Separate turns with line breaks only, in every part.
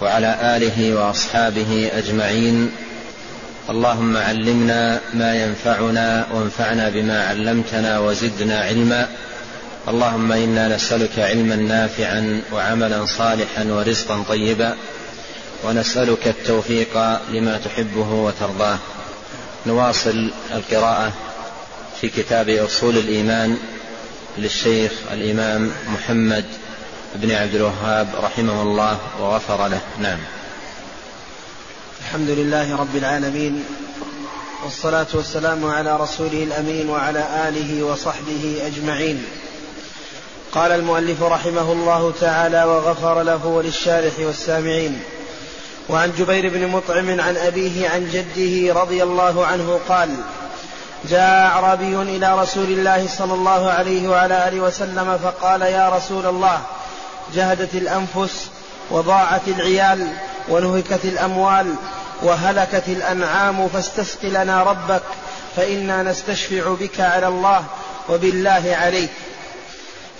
وعلى آله وأصحابه أجمعين. اللهم علمنا ما ينفعنا وانفعنا بما علمتنا وزدنا علما. اللهم إنا نسألك علما نافعا وعملا صالحا ورزقا طيبا. ونسألك التوفيق لما تحبه وترضاه. نواصل القراءة في كتاب أصول الإيمان للشيخ الإمام محمد بن عبد الوهاب رحمه الله وغفر له. نعم.
الحمد لله رب العالمين والصلاة والسلام على رسوله الأمين وعلى آله وصحبه أجمعين. قال المؤلف رحمه الله تعالى وغفر له وللشارح والسامعين. وعن جبير بن مطعم عن أبيه عن جده رضي الله عنه قال جاء أعرابي إلى رسول الله صلى الله عليه وعلى آله وسلم فقال يا رسول الله جهدت الأنفس وضاعت العيال ونهكت الأموال وهلكت الأنعام فاستسق لنا ربك فإنا نستشفع بك على الله وبالله عليك.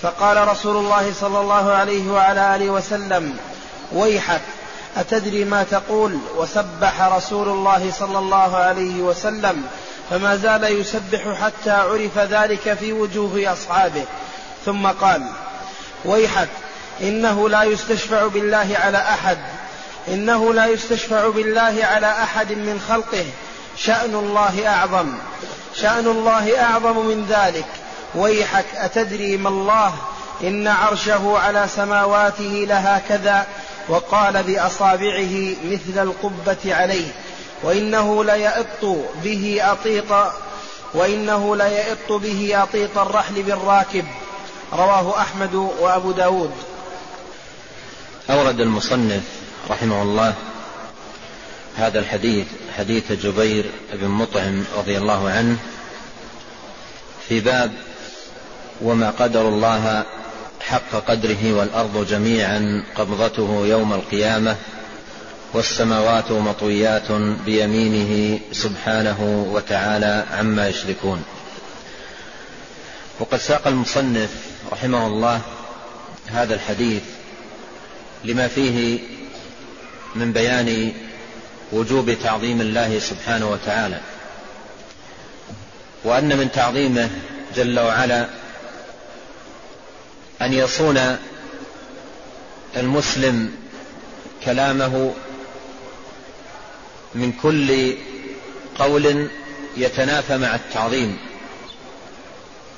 فقال رسول الله صلى الله عليه وعلى آله وسلم ويحك أتدري ما تقول؟ وسبح رسول الله صلى الله عليه وسلم فما زال يسبح حتى عرف ذلك في وجوه أصحابه. ثم قال ويحك إنه لا يستشفع بالله على أحد. إنه لا يستشفع بالله على أحد من خلقه. شأن الله أعظم. شأن الله أعظم من ذلك. ويحك أتدري ما الله؟ إن عرشه على سماواته لها كذا. وقال بأصابعه مثل القبة عليه. وإنه ليئط به أطيط وإنه ليئط به أطيط الرحل بالراكب. رواه أحمد وأبو داود.
أورد المصنف رحمه الله هذا الحديث حديث جبير بن مطعم رضي الله عنه في باب وما قدر الله حق قدره والأرض جميعا قبضته يوم القيامة والسماوات مطويات بيمينه سبحانه وتعالى عما يشركون. وقد ساق المصنف رحمه الله هذا الحديث لما فيه من بيان وجوب تعظيم الله سبحانه وتعالى. وأن من تعظيمه جل وعلا أن يصون المسلم كلامه من كل قول يتنافى مع التعظيم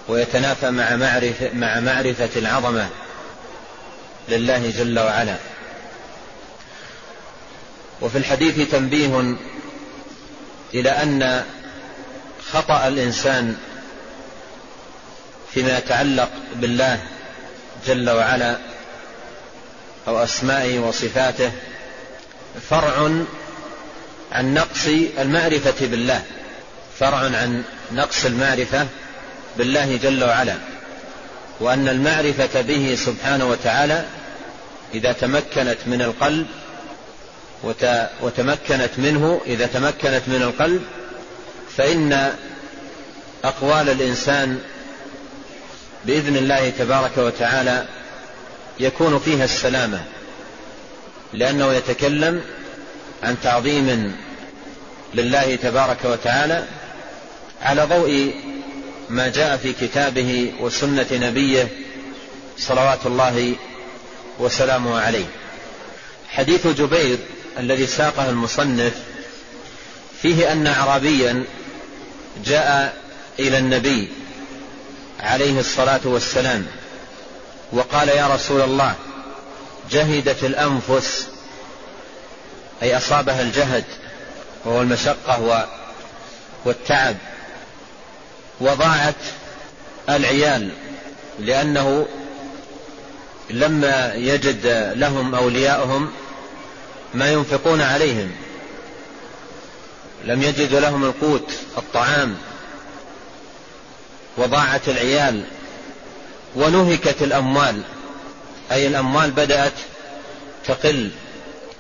ويتنافى مع معرفة, مع معرفة العظمة. لله جل وعلا. وفي الحديث تنبيه إلى أن خطأ الإنسان فيما يتعلق بالله جل وعلا أو أسمائه وصفاته فرع عن نقص المعرفة بالله. فرع عن نقص المعرفة بالله جل وعلا وأن المعرفة به سبحانه وتعالى إذا تمكنت من القلب وتمكنت منه إذا تمكنت من القلب فإن أقوال الإنسان بإذن الله تبارك وتعالى يكون فيها السلامة لأنه يتكلم عن تعظيم لله تبارك وتعالى على ضوء ما جاء في كتابه وسنة نبيه صلوات الله وسلامه عليه حديث جبير الذي ساقه المصنف فيه أن أعرابيا جاء إلى النبي عليه الصلاة والسلام وقال يا رسول الله جهدت الأنفس أي أصابها الجهد وهو المشقة والتعب وضاعت العيال لأنه لما يجد لهم أولياؤهم ما ينفقون عليهم. لم يجدوا لهم القوت الطعام وضاعت العيال ونهكت الأموال. أي الأموال بدأت تقل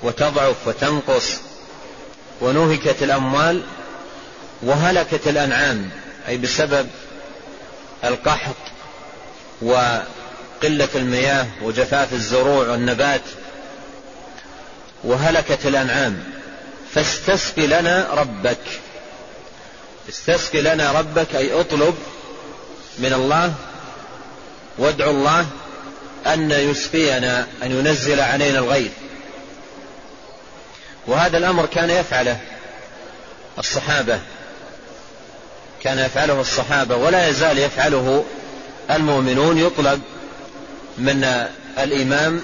وتضعف وتنقص ونهكت الأموال وهلكت الأنعام. أي بسبب القحط وقلة المياه وجفاف الزروع والنبات وهلكت الأنعام. فاستسق لنا ربك. استسق لنا ربك أي اطلب من الله وادعو الله أن يسقينا أن ينزل علينا الغيث. وهذا الأمر كان يفعله الصحابة. كان يفعله الصحابة ولا يزال يفعله المؤمنون يطلب من الإمام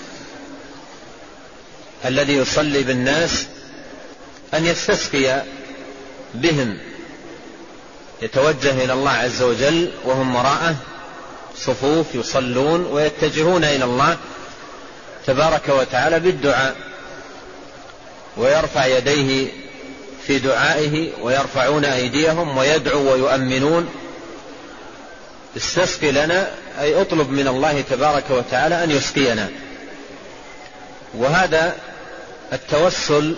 الذي يصلي بالناس أن يستسقي بهم يتوجه إلى الله عز وجل وهم وراءه صفوف يصلون ويتجهون إلى الله تبارك وتعالى بالدعاء ويرفع يديه في دعائه ويرفعون أيديهم ويدعو ويؤمنون استسق لنا أي أطلب من الله تبارك وتعالى أن يسقينا وهذا التوسل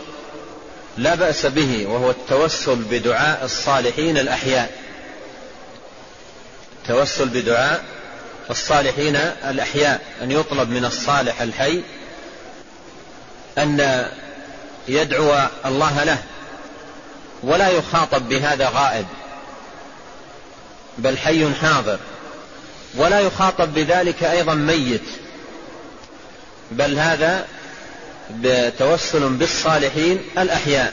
لا بأس به وهو التوسل بدعاء الصالحين الأحياء. التوسل بدعاء الصالحين الأحياء أن يطلب من الصالح الحي أن يدعو الله له ولا يخاطب بهذا غائب بل حي حاضر. ولا يخاطب بذلك أيضا ميت. بل هذا بتوسل بالصالحين الأحياء.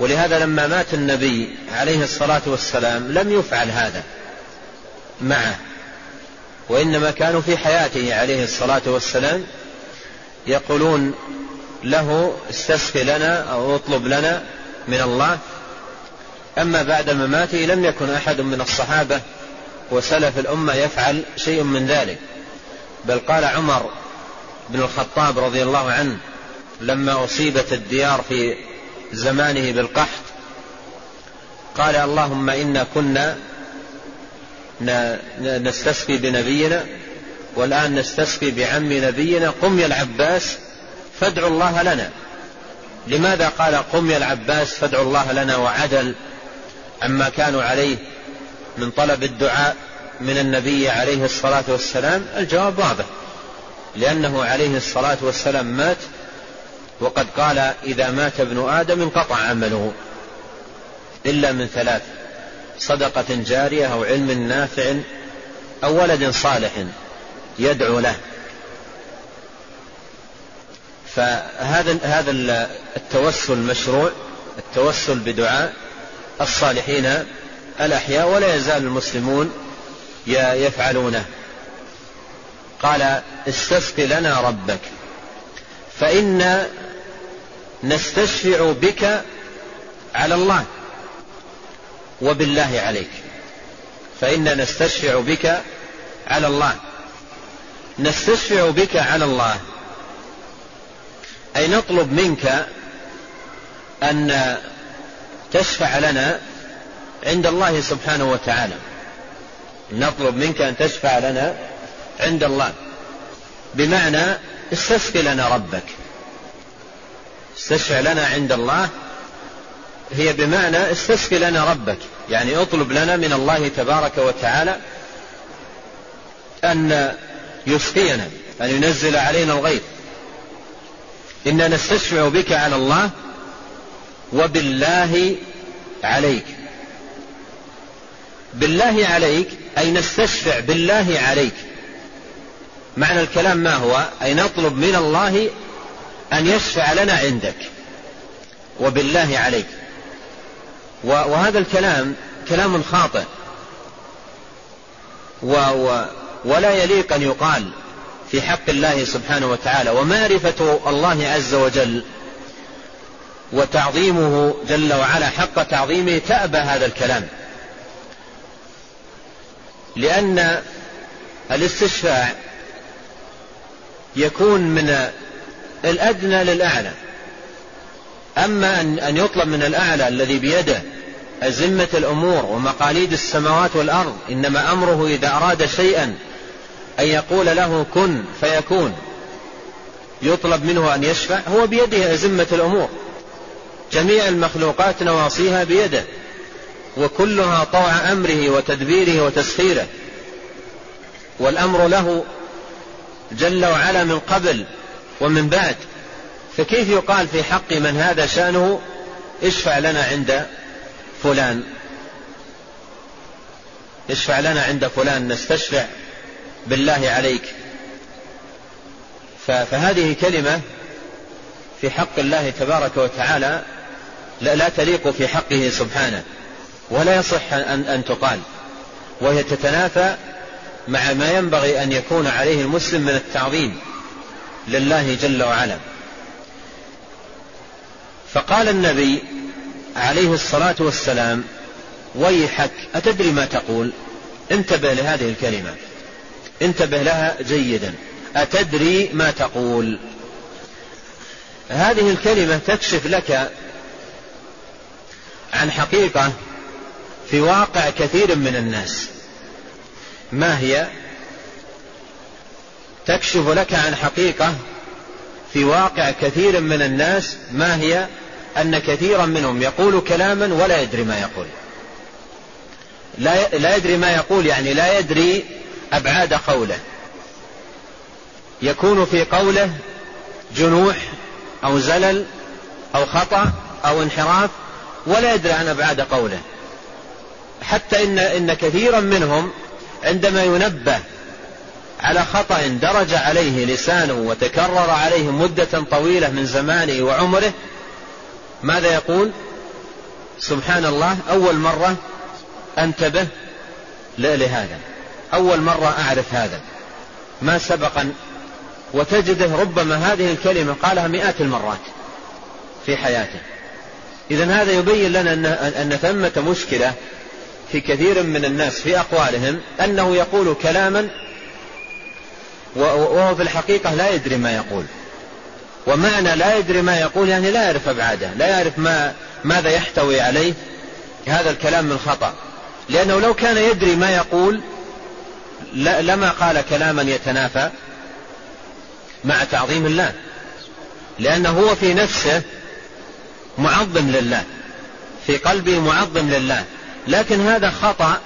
ولهذا لما مات النبي عليه الصلاة والسلام لم يفعل هذا معه. وإنما كانوا في حياته عليه الصلاة والسلام يقولون له استسق لنا أو اطلب لنا من الله. أما بعد مماته لم يكن أحد من الصحابة وسلف الأمة يفعل شيء من ذلك. بل قال عمر بن الخطاب رضي الله عنه لما أصيبت الديار في زمانه بالقحط قال اللهم إنا كنا نستسقي بنبينا والآن نستسقي بعم نبينا قم يا العباس فادعوا الله لنا. لماذا قال قم يا العباس فادعوا الله لنا وعدل عما كانوا عليه؟ من طلب الدعاء من النبي عليه الصلاة والسلام؟ الجواب واضح. لأنه عليه الصلاة والسلام مات وقد قال إذا مات ابن آدم انقطع عمله إلا من ثلاث صدقة جارية أو علم نافع أو ولد صالح يدعو له. فهذا هذا التوسل مشروع التوسل بدعاء الصالحين الأحياء ولا يزال المسلمون يفعلونه. قال استسق لنا ربك فإنا نستشفع بك على الله وبالله عليك. فإنا نستشفع بك على الله. نستشفع بك على الله. أي نطلب منك أن تشفع لنا عند الله سبحانه وتعالى. نطلب منك أن تشفع لنا عند الله. بمعنى استسق لنا ربك. استشفع لنا عند الله هي بمعنى استسق لنا ربك. يعني اطلب لنا من الله تبارك وتعالى أن يسقينا أن ينزل علينا الغيث. إنا نستشفع بك على الله وبالله عليك. بالله عليك أي نستشفع بالله عليك. معنى الكلام ما هو؟ أي نطلب من الله أن يشفع لنا عندك. وبالله عليك. وهذا الكلام كلام خاطئ. و و ولا يليق أن يقال في حق الله سبحانه وتعالى. ومعرفة الله عز وجل وتعظيمه جل وعلا حق تعظيمه تأبى هذا الكلام. لأن الاستشفاع يكون من الأدنى للأعلى. أما أن يطلب من الأعلى الذي بيده أزمة الأمور ومقاليد السماوات والأرض إنما أمره إذا أراد شيئا أن يقول له كن فيكون. يطلب منه أن يشفع هو بيده أزمة الأمور. جميع المخلوقات نواصيها بيده. وكلها طوع أمره وتدبيره وتسخيره. والأمر له جل وعلا من قبل ومن بعد. فكيف يقال في حق من هذا شأنه؟ اشفع لنا عند فلان. اشفع لنا عند فلان نستشفع بالله عليك. فهذه كلمة في حق الله تبارك وتعالى لا, لا تليق في حقه سبحانه. ولا يصح أن, أن تقال وهي تتنافى مع ما ينبغي أن يكون عليه المسلم من التعظيم لله جل وعلا. فقال النبي عليه الصلاة والسلام ويحك أتدري ما تقول؟ انتبه لهذه الكلمة. انتبه لها جيدا. أتدري ما تقول؟ هذه الكلمة تكشف لك عن حقيقة في واقع كثير من الناس. ما هي؟ تكشف لك عن حقيقة في واقع كثير من الناس. ما هي؟ أن كثيرا منهم يقول كلاما ولا يدري ما يقول. لا لا يدري ما يقول يعني لا يدري أبعاد قوله. يكون في قوله جنوح أو زلل أو خطأ أو انحراف ولا يدري عن أبعاد قوله. حتى إن إن كثيرا منهم عندما ينبه على خطأ درج عليه لسانه وتكرر عليه مدة طويلة من زمانه وعمره ماذا يقول؟ سبحان الله أول مرة أنتبه لهذا. أول مرة أعرف هذا. ما سبقا وتجده ربما هذه الكلمة قالها مئات المرات في حياته. إذا هذا يبين لنا أن, أن ثمة مشكلة في كثير من الناس في أقوالهم أنه يقول كلاما وهو في الحقيقة لا يدري ما يقول. ومعنى لا يدري ما يقول يعني لا يعرف أبعاده لا يعرف ما ماذا يحتوي عليه. هذا الكلام من خطأ. لأنه لو كان يدري ما يقول لما قال كلاما يتنافى مع تعظيم الله. لأنه هو في نفسه معظم لله في قلبه معظم لله. لكن هذا خطأ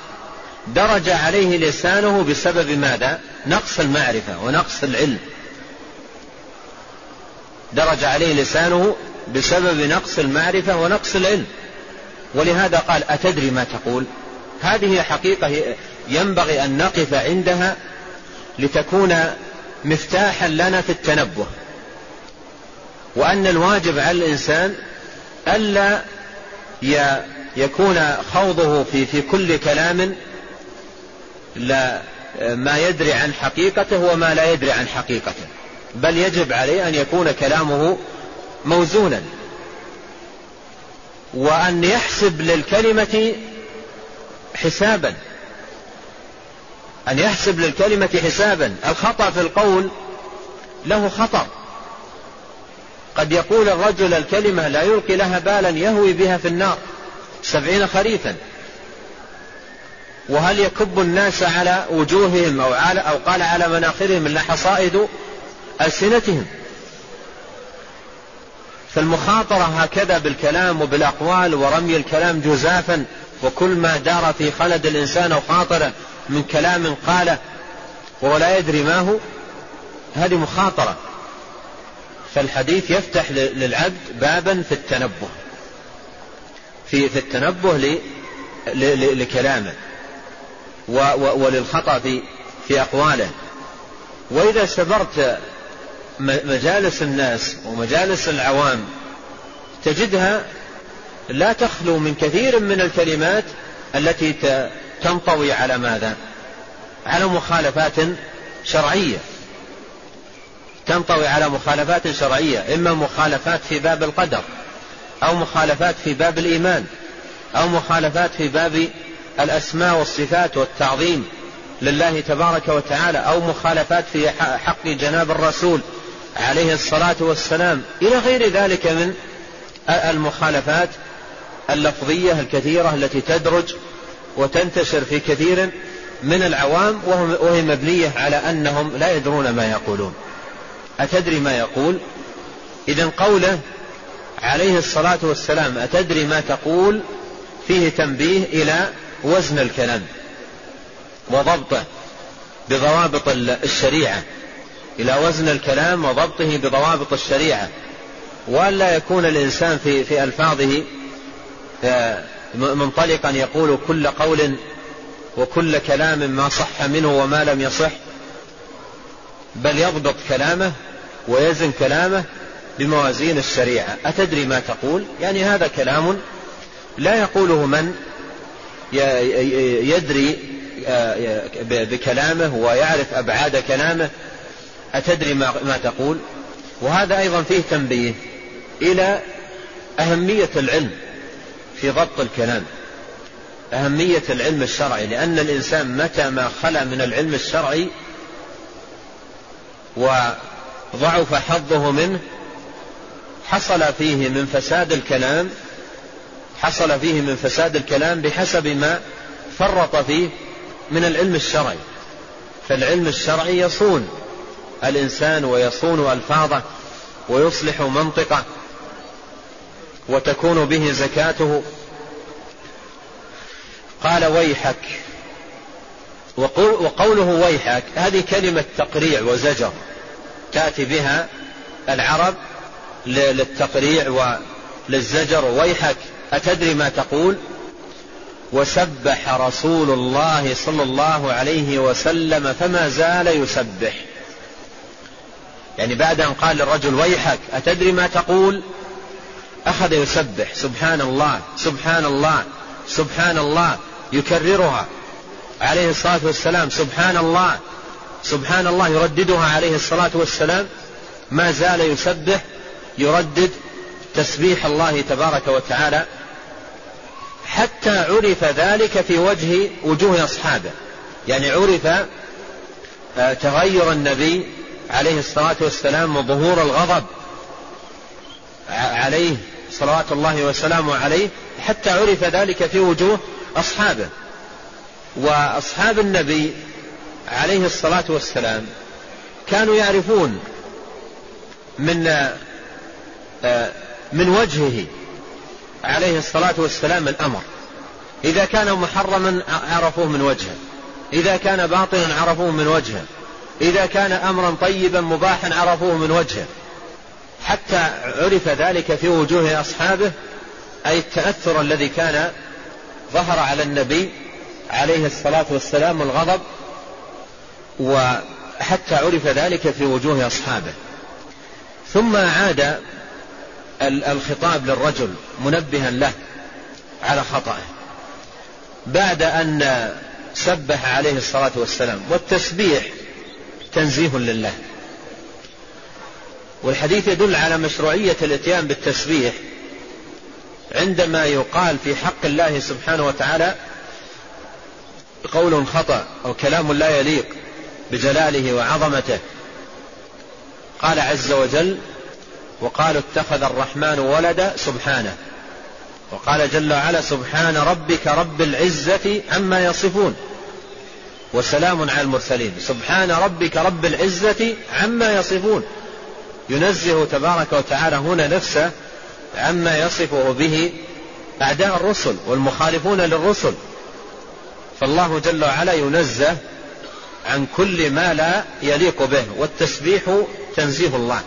درج عليه لسانه بسبب ماذا؟ نقص المعرفة ونقص العلم. درج عليه لسانه بسبب نقص المعرفة ونقص العلم. ولهذا قال أتدري ما تقول؟ هذه حقيقة ينبغي أن نقف عندها لتكون مفتاحا لنا في التنبه. وأن الواجب على الإنسان ألا يكون خوضه في في كل كلام لا ما يدري عن حقيقته وما لا يدري عن حقيقته. بل يجب عليه أن يكون كلامه موزونا. وأن يحسب للكلمة حسابا. أن يحسب للكلمة حسابا. الخطأ في القول له خطر قد يقول الرجل الكلمة لا يلقي لها بالا يهوي بها في النار. سبعين خريفا وهل يكب الناس على وجوههم أو, على أو قال على مناخرهم إلا حصائد ألسنتهم؟ فالمخاطرة هكذا بالكلام وبالأقوال ورمي الكلام جزافا وكل ما دار في خلد الإنسان أو خاطره من كلام قاله وهو لا يدري ما هو هذه مخاطرة. فالحديث يفتح للعبد بابا في التنبه. في في التنبه لكلامه وللخطأ في في أقواله. وإذا سبرت مجالس الناس ومجالس العوام تجدها لا تخلو من كثير من الكلمات التي تنطوي على ماذا؟ على مخالفات شرعية. تنطوي على مخالفات شرعية إما مخالفات في باب القدر أو مخالفات في باب الإيمان أو مخالفات في باب الأسماء والصفات والتعظيم لله تبارك وتعالى أو مخالفات في حق جناب الرسول عليه الصلاة والسلام. إلى غير ذلك من المخالفات اللفظية الكثيرة التي تدرج وتنتشر في كثير من العوام وهي مبنية على أنهم لا يدرون ما يقولون. أتدري ما يقول؟ إذا قوله عليه الصلاة والسلام أتدري ما تقول؟ فيه تنبيه إلى وزن الكلام وضبطه بضوابط الشريعة. إلى وزن الكلام وضبطه بضوابط الشريعة. وألا يكون الإنسان في في ألفاظه آه، منطلقا يقول كل قول وكل كلام ما صح منه وما لم يصح. بل يضبط كلامه ويزن كلامه بموازين الشريعة. أتدري ما تقول؟ يعني هذا كلام لا يقوله من يدري آه، بكلامه ويعرف أبعاد كلامه. أتدري ما تقول؟ وهذا أيضا فيه تنبيه إلى أهمية العلم في ضبط الكلام. أهمية العلم الشرعي لأن الإنسان متى ما خلا من العلم الشرعي وضعف حظه منه حصل فيه من فساد الكلام حصل فيه من فساد الكلام بحسب ما فرط فيه من العلم الشرعي. فالعلم الشرعي يصون الإنسان ويصون ألفاظه ويصلح منطقه وتكون به زكاته. قال ويحك وقوله ويحك هذه كلمة تقريع وزجر تأتي بها العرب للتقريع وللزجر ويحك. أتدري ما تقول؟ وسبح رسول الله صلى الله عليه وسلم فما زال يسبح. يعني بعد أن قال للرجل ويحك أتدري ما تقول؟ أخذ يسبح. سبحان الله سبحان الله سبحان الله. يكررها. عليه الصلاة والسلام سبحان الله سبحان الله. يرددها عليه الصلاة والسلام. ما زال يسبح. يردد تسبيح الله تبارك وتعالى حتى عرف ذلك في وجه وجوه أصحابه. يعني عرف آه، تغير النبي عليه الصلاة والسلام وظهور الغضب عليه صلوات الله وسلامه عليه حتى عرف ذلك في وجوه أصحابه. وأصحاب النبي عليه الصلاة والسلام كانوا يعرفون من من وجهه عليه الصلاة والسلام الأمر. إذا كان محرما عرفوه من وجهه. إذا كان باطلا عرفوه من وجهه. إذا كان أمرا طيبا مباحا عرفوه من وجهه. حتى عرف ذلك في وجوه أصحابه أي التأثر الذي كان ظهر على النبي عليه الصلاة والسلام الغضب وحتى عرف ذلك في وجوه أصحابه. ثم عاد الخطاب للرجل منبها له على خطأه. بعد أن سبح عليه الصلاة والسلام والتسبيح تنزيه لله. والحديث يدل على مشروعية الإتيان بالتسبيح عندما يقال في حق الله سبحانه وتعالى قول خطأ أو كلام لا يليق بجلاله وعظمته. قال عز وجل وقالوا اتخذ الرحمن ولدا سبحانه. وقال جل وعلا سبحان ربك رب العزة عما يصفون. وسلام على المرسلين. سبحان ربك رب العزة عما يصفون. ينزه تبارك وتعالى هنا نفسه عما يصفه به أعداء الرسل والمخالفون للرسل. فالله جل وعلا ينزه عن كل ما لا يليق به. والتسبيح تنزيه الله.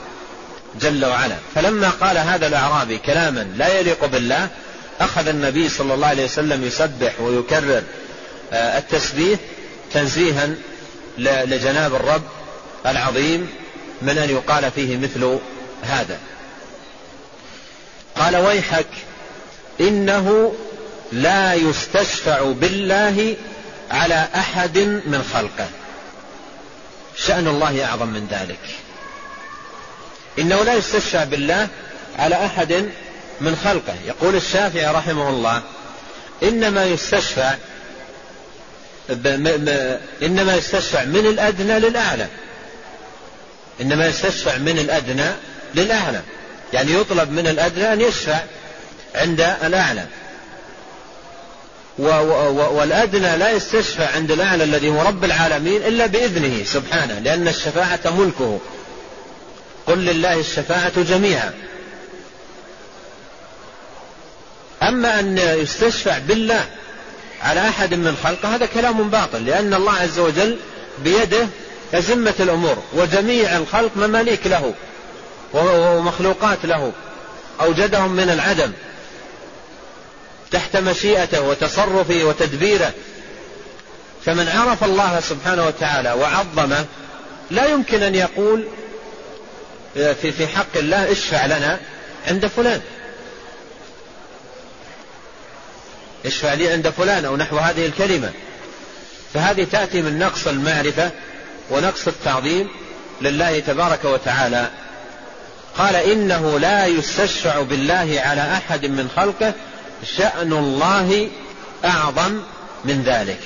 جل وعلا. فلما قال هذا الأعرابي كلاما لا يليق بالله أخذ النبي صلى الله عليه وسلم يسبح ويكرر آه، التسبيح تنزيها لجناب الرب العظيم من أن يقال فيه مثل هذا. قال ويحك إنه لا يستشفع بالله على أحد من خلقه. شأن الله أعظم من ذلك. إنه لا يستشفع بالله على أحد من خلقه. يقول الشافعي رحمه الله إنما يستشفع إنما يستشفع من الأدنى للأعلى. إنما يستشفع من الأدنى للأعلى. يعني يطلب من الأدنى أن يشفع عند الأعلى. والأدنى لا يستشفع عند الأعلى الذي هو رب العالمين إلا بإذنه سبحانه لأن الشفاعة ملكه. قل لله الشفاعة جميعا. أما أن يستشفع بالله على أحد من خلقه هذا كلام باطل لأن الله عز وجل بيده أزمة الأمور وجميع الخلق مماليك له ومخلوقات له أوجدهم من العدم تحت مشيئته وتصرفه وتدبيره. فمن عرف الله سبحانه وتعالى وعظمه لا يمكن أن يقول في في حق الله اشفع لنا عند فلان. اشفع لي عند فلان أو نحو هذه الكلمة. فهذه تأتي من نقص المعرفة ونقص التعظيم لله تبارك وتعالى. قال إنه لا يستشفع بالله على أحد من خلقه شأن الله أعظم من ذلك.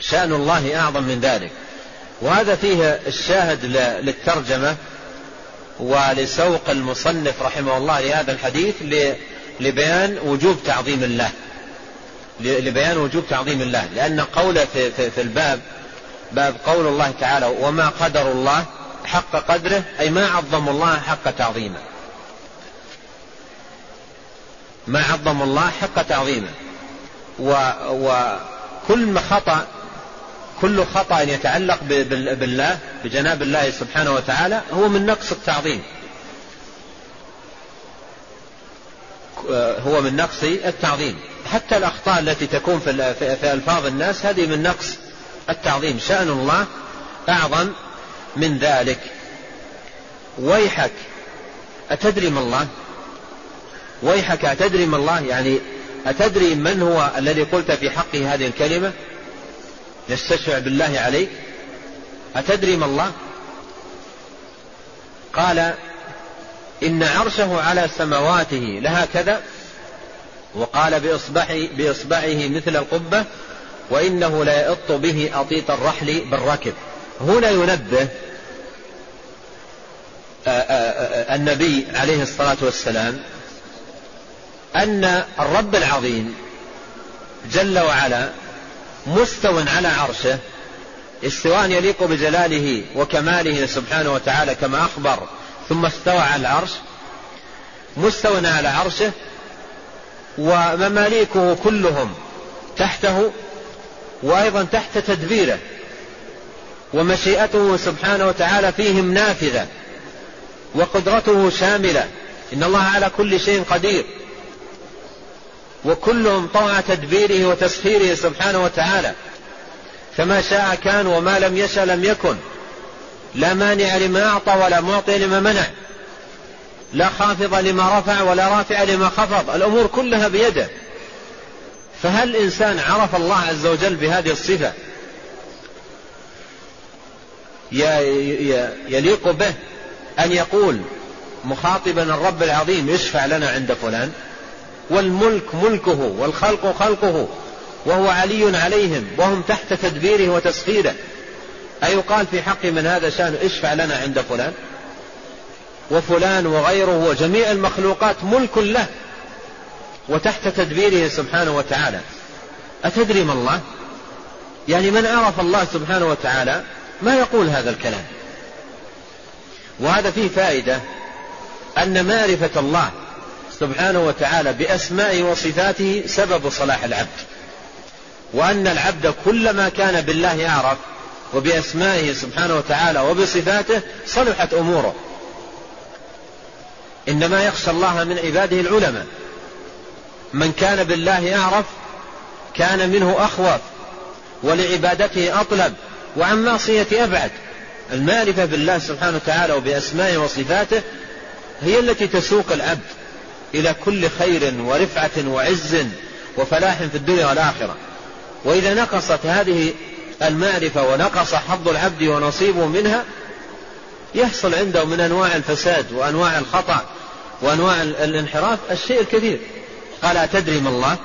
شأن الله أعظم من ذلك. وهذا فيه الشاهد للترجمة ولسوق المصنف رحمه الله لهذا الحديث لبيان وجوب تعظيم الله. لبيان وجوب تعظيم الله. لأن قوله في, في, في الباب باب قول الله تعالى وما قدر الله حق قدره أي ما عظموا الله حق تعظيمه. ما عظم الله حق تعظيمه. وكل ما خطأ كل خطأ يتعلق بالله بجناب الله سبحانه وتعالى هو من نقص التعظيم. هو من نقص التعظيم. حتى الأخطاء التي تكون في ألفاظ الناس هذه من نقص التعظيم. شأن الله أعظم من ذلك. ويحك أتدري ما الله؟ ويحك أتدري ما الله؟ يعني أتدري من هو الذي قلت في حقه هذه الكلمة؟ يستشفع بالله عليك؟ أتدري ما الله؟ قال إن عرشه على سمواته لها كذا وقال بإصبعه, بإصبعه مثل القبة وإنه لا يئط به أطيط الرحل بالركب. هنا ينبه النبي عليه الصلاة والسلام أن الرب العظيم جل وعلا مستو على عرشه استواء يليق بجلاله وكماله سبحانه وتعالى كما أخبر ثم استوى على العرش. مستو على عرشه ومماليكه كلهم تحته وأيضا تحت تدبيره ومشيئته سبحانه وتعالى فيهم نافذة وقدرته شاملة. إن الله على كل شيء قدير. وكلهم طوع تدبيره وتسخيره سبحانه وتعالى. فما شاء كان وما لم يشأ لم يكن. لا مانع لما أعطى ولا معطي لما منع. لا خافض لما رفع ولا رافع لما خفض. الأمور كلها بيده. فهل إنسان عرف الله عز وجل بهذه الصفة؟ يليق به أن يقول مخاطبا الرب العظيم اشفع لنا عند فلان. والملك ملكه والخلق خلقه وهو علي عليهم وهم تحت تدبيره وتسخيره. أيقال في حق من هذا شأن اشفع لنا عند فلان. وفلان وغيره وجميع المخلوقات ملك له وتحت تدبيره سبحانه وتعالى. أتدري ما الله؟ يعني من عرف الله سبحانه وتعالى ما يقول هذا الكلام؟ وهذا فيه فائدة أن معرفة الله سبحانه وتعالى بأسمائه وصفاته سبب صلاح العبد. وأن العبد كلما كان بالله أعرف وبأسمائه سبحانه وتعالى وبصفاته صلحت أموره. إنما يخشى الله من عباده العلماء. من كان بالله أعرف كان منه أخوف ولعبادته أطلب وعن معصية أبعد. المعرفة بالله سبحانه وتعالى وبأسمائه وصفاته هي التي تسوق العبد. إلى كل خير ورفعة وعز وفلاح في الدنيا والآخرة. وإذا نقصت هذه المعرفة ونقص حظ العبد ونصيبه منها يحصل عنده من أنواع الفساد وأنواع الخطأ وأنواع الانحراف الشيء الكثير. قال أتدري ما الله؟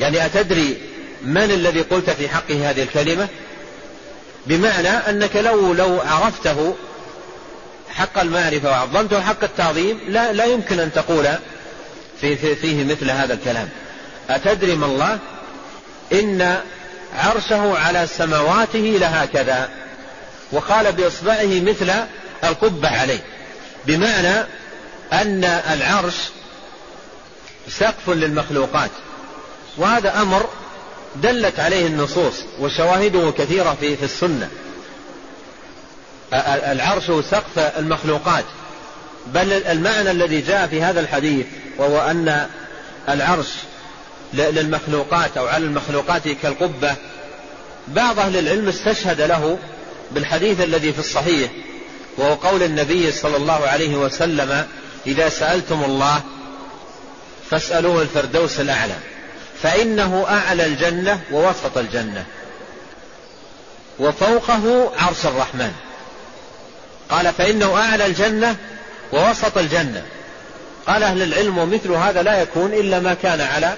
يعني أتدري من الذي قلت في حقه هذه الكلمة؟ بمعنى أنك لو لو عرفته حق المعرفة وعظمته حق التعظيم لا, لا يمكن أن تقول في في فيه مثل هذا الكلام. أتدري ما الله؟ إن عرشه على سماواته لهكذا وقال بإصبعه مثل القبة عليه. بمعنى أن العرش سقف للمخلوقات وهذا أمر دلت عليه النصوص وشواهده كثيرة في, في السنة. العرش سقف المخلوقات. بل المعنى الذي جاء في هذا الحديث وهو أن العرش للمخلوقات أو على المخلوقات كالقبة بعض أهل العلم استشهد له بالحديث الذي في الصحيح وهو قول النبي صلى الله عليه وسلم إذا سألتم الله فاسألوه الفردوس الأعلى فإنه أعلى الجنة ووسط الجنة وفوقه عرش الرحمن. قال فإنه أعلى الجنة ووسط الجنة. قال أهل العلم ومثل هذا لا يكون إلا ما كان على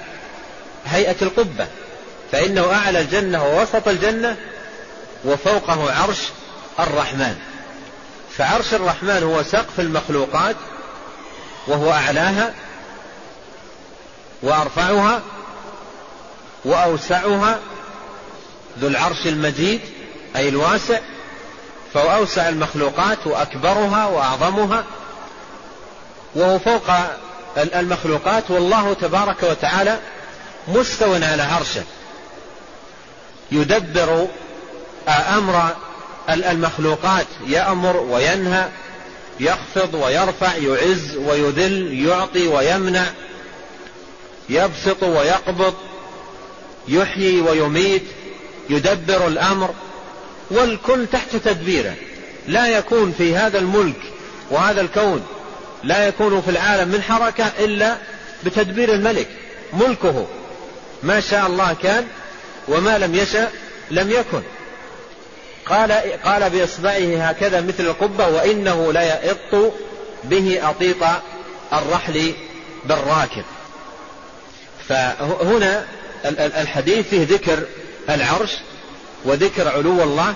هيئة القبة. فإنه أعلى الجنة ووسط الجنة وفوقه عرش الرحمن. فعرش الرحمن هو سقف المخلوقات وهو أعلاها وأرفعها وأوسعها ذو العرش المجيد أي الواسع فهو أوسع المخلوقات وأكبرها وأعظمها. وهو فوق المخلوقات والله تبارك وتعالى مستو على عرشه. يدبر أمر المخلوقات يأمر وينهى يخفض ويرفع يعز ويذل يعطي ويمنع يبسط ويقبض يحيي ويميت يدبر الأمر. والكل تحت تدبيره. لا يكون في هذا الملك وهذا الكون لا يكون في العالم من حركة إلا بتدبير الملك ملكه. ما شاء الله كان وما لم يشأ لم يكن. قال قال بإصبعه هكذا مثل القبة وإنه ليئط به أطيط الرحل بالراكب. فهنا الحديث فيه ذكر العرش وذكر علو الله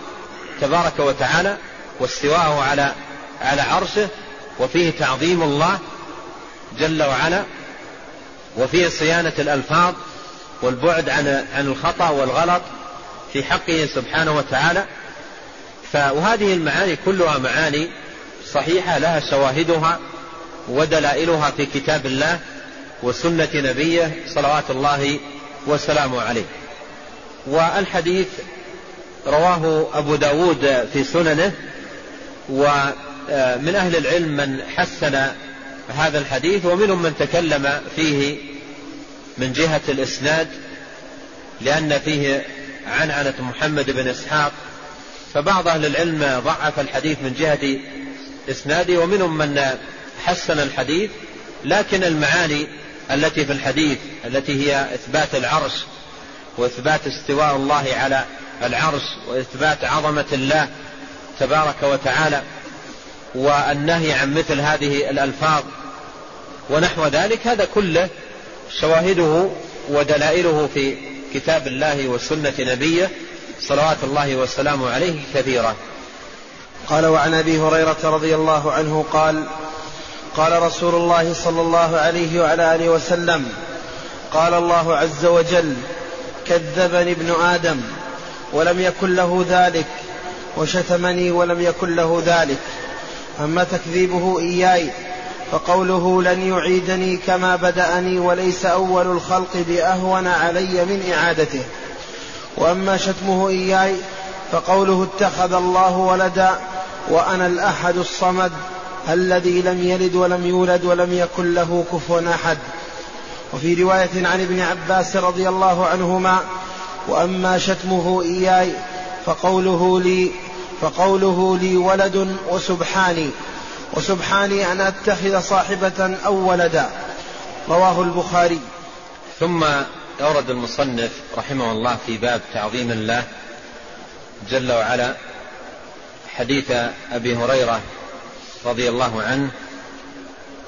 تبارك وتعالى واستواءه على على عرشه وفيه تعظيم الله جل وعلا وفيه صيانة الألفاظ والبعد عن عن الخطأ والغلط في حقه سبحانه وتعالى. وهذه المعاني كلها معاني صحيحة لها شواهدها ودلائلها في كتاب الله وسنة نبيه صلوات الله وسلامه عليه. والحديث رواه أبو داود في سننه ومن أهل العلم من حسن هذا الحديث ومنهم من تكلم فيه من جهة الإسناد لأن فيه عنعنة محمد بن إسحاق فبعض أهل العلم ضعف الحديث من جهة إسناده ومنهم من حسن الحديث لكن المعاني التي في الحديث التي هي إثبات العرش وإثبات استواء الله على العرش وإثبات عظمة الله تبارك وتعالى والنهي عن مثل هذه الألفاظ ونحو ذلك هذا كله شواهده ودلائله في كتاب الله وسنة نبيه صلوات الله وسلامه عليه كثيرة
قال وعن أبي هريرة رضي الله عنه قال قال رسول الله صلى الله عليه وعلى آله وسلم قال الله عز وجل كذبني ابن آدم ولم يكن له ذلك وشتمني ولم يكن له ذلك. أما تكذيبه إياي فقوله لن يعيدني كما بدأني وليس أول الخلق بأهون علي من إعادته. وأما شتمه إياي فقوله اتخذ الله ولدا وأنا الأحد الصمد الذي لم يلد ولم يولد ولم يكن له كفوا أحد. وفي رواية عن ابن عباس رضي الله عنهما وأما شتمه إياي فقوله لي فقوله لي ولد وسبحاني. وسبحاني أن أتخذ صاحبة أو ولدا. رواه البخاري.
ثم أورد المصنف رحمه الله في باب تعظيم الله جل وعلا حديث أبي هريرة رضي الله عنه.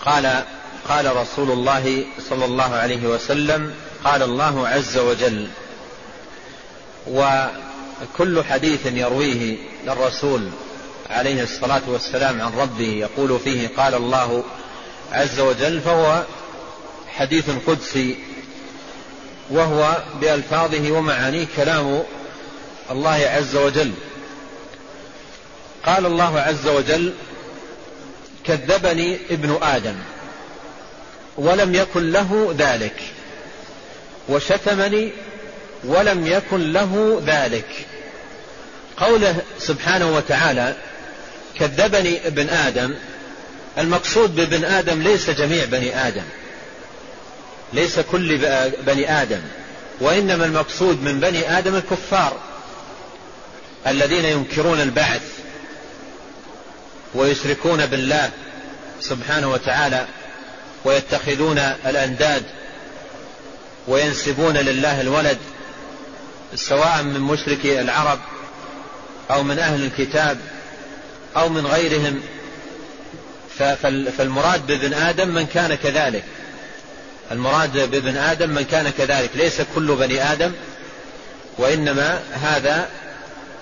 قال قال رسول الله صلى الله عليه وسلم قال الله عز وجل وكل حديث يرويه الرسول عليه الصلاة والسلام عن ربه يقول فيه قال الله عز وجل فهو حديث قدسي وهو بألفاظه ومعانيه كلام الله عز وجل. قال الله عز وجل كذبني ابن آدم ولم يكن له ذلك وشتمني ولم يكن له ذلك. قوله سبحانه وتعالى كذبني ابن آدم. المقصود بابن آدم ليس جميع بني آدم. ليس كل بني آدم. وإنما المقصود من بني آدم الكفار. الذين ينكرون البعث. ويشركون بالله سبحانه وتعالى. ويتخذون الأنداد. وينسبون لله الولد. سواء من مشركي العرب أو من أهل الكتاب أو من غيرهم. فالمراد بابن آدم من كان كذلك. المراد بابن آدم من كان كذلك. ليس كل بني آدم وإنما هذا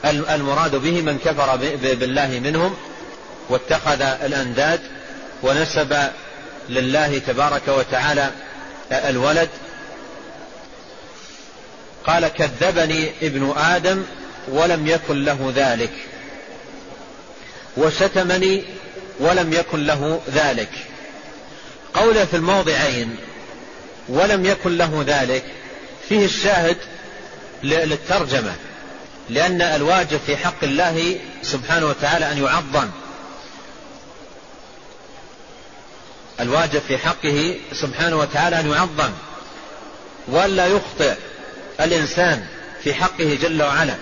المراد به من كفر بالله منهم واتخذ الأنداد ونسب لله تبارك وتعالى الولد قال كذبني ابن آدم ولم يكن له ذلك. وشتمني ولم يكن له ذلك. قوله في الموضعين ولم يكن له ذلك فيه الشاهد للترجمة لأن الواجب في حق الله سبحانه وتعالى أن يعظم. الواجب في حقه سبحانه وتعالى أن يعظم. ولا يخطئ. الإنسان في حقه جل وعلا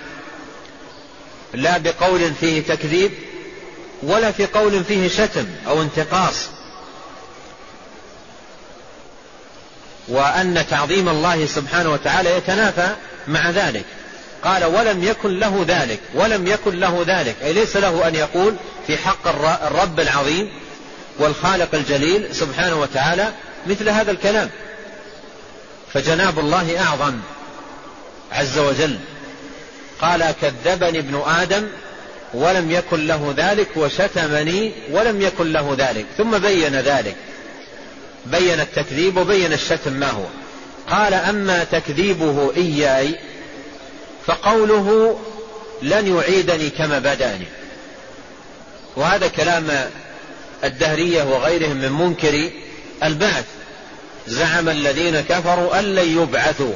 لا بقول فيه تكذيب ولا في قول فيه شتم أو انتقاص. وأن تعظيم الله سبحانه وتعالى يتنافى مع ذلك. قال ولم يكن له ذلك ولم يكن له ذلك. أي ليس له أن يقول في حق الرب العظيم والخالق الجليل سبحانه وتعالى مثل هذا الكلام. فجناب الله أعظم عز وجل. قال كذبني ابن آدم ولم يكن له ذلك وشتمني ولم يكن له ذلك. ثم بين ذلك. بين التكذيب وبين الشتم ما هو. قال أما تكذيبه إياي فقوله لن يعيدني كما بدأني. وهذا كلام الدهرية وغيرهم من منكر البعث. زعم الذين كفروا أن لن يبعثوا.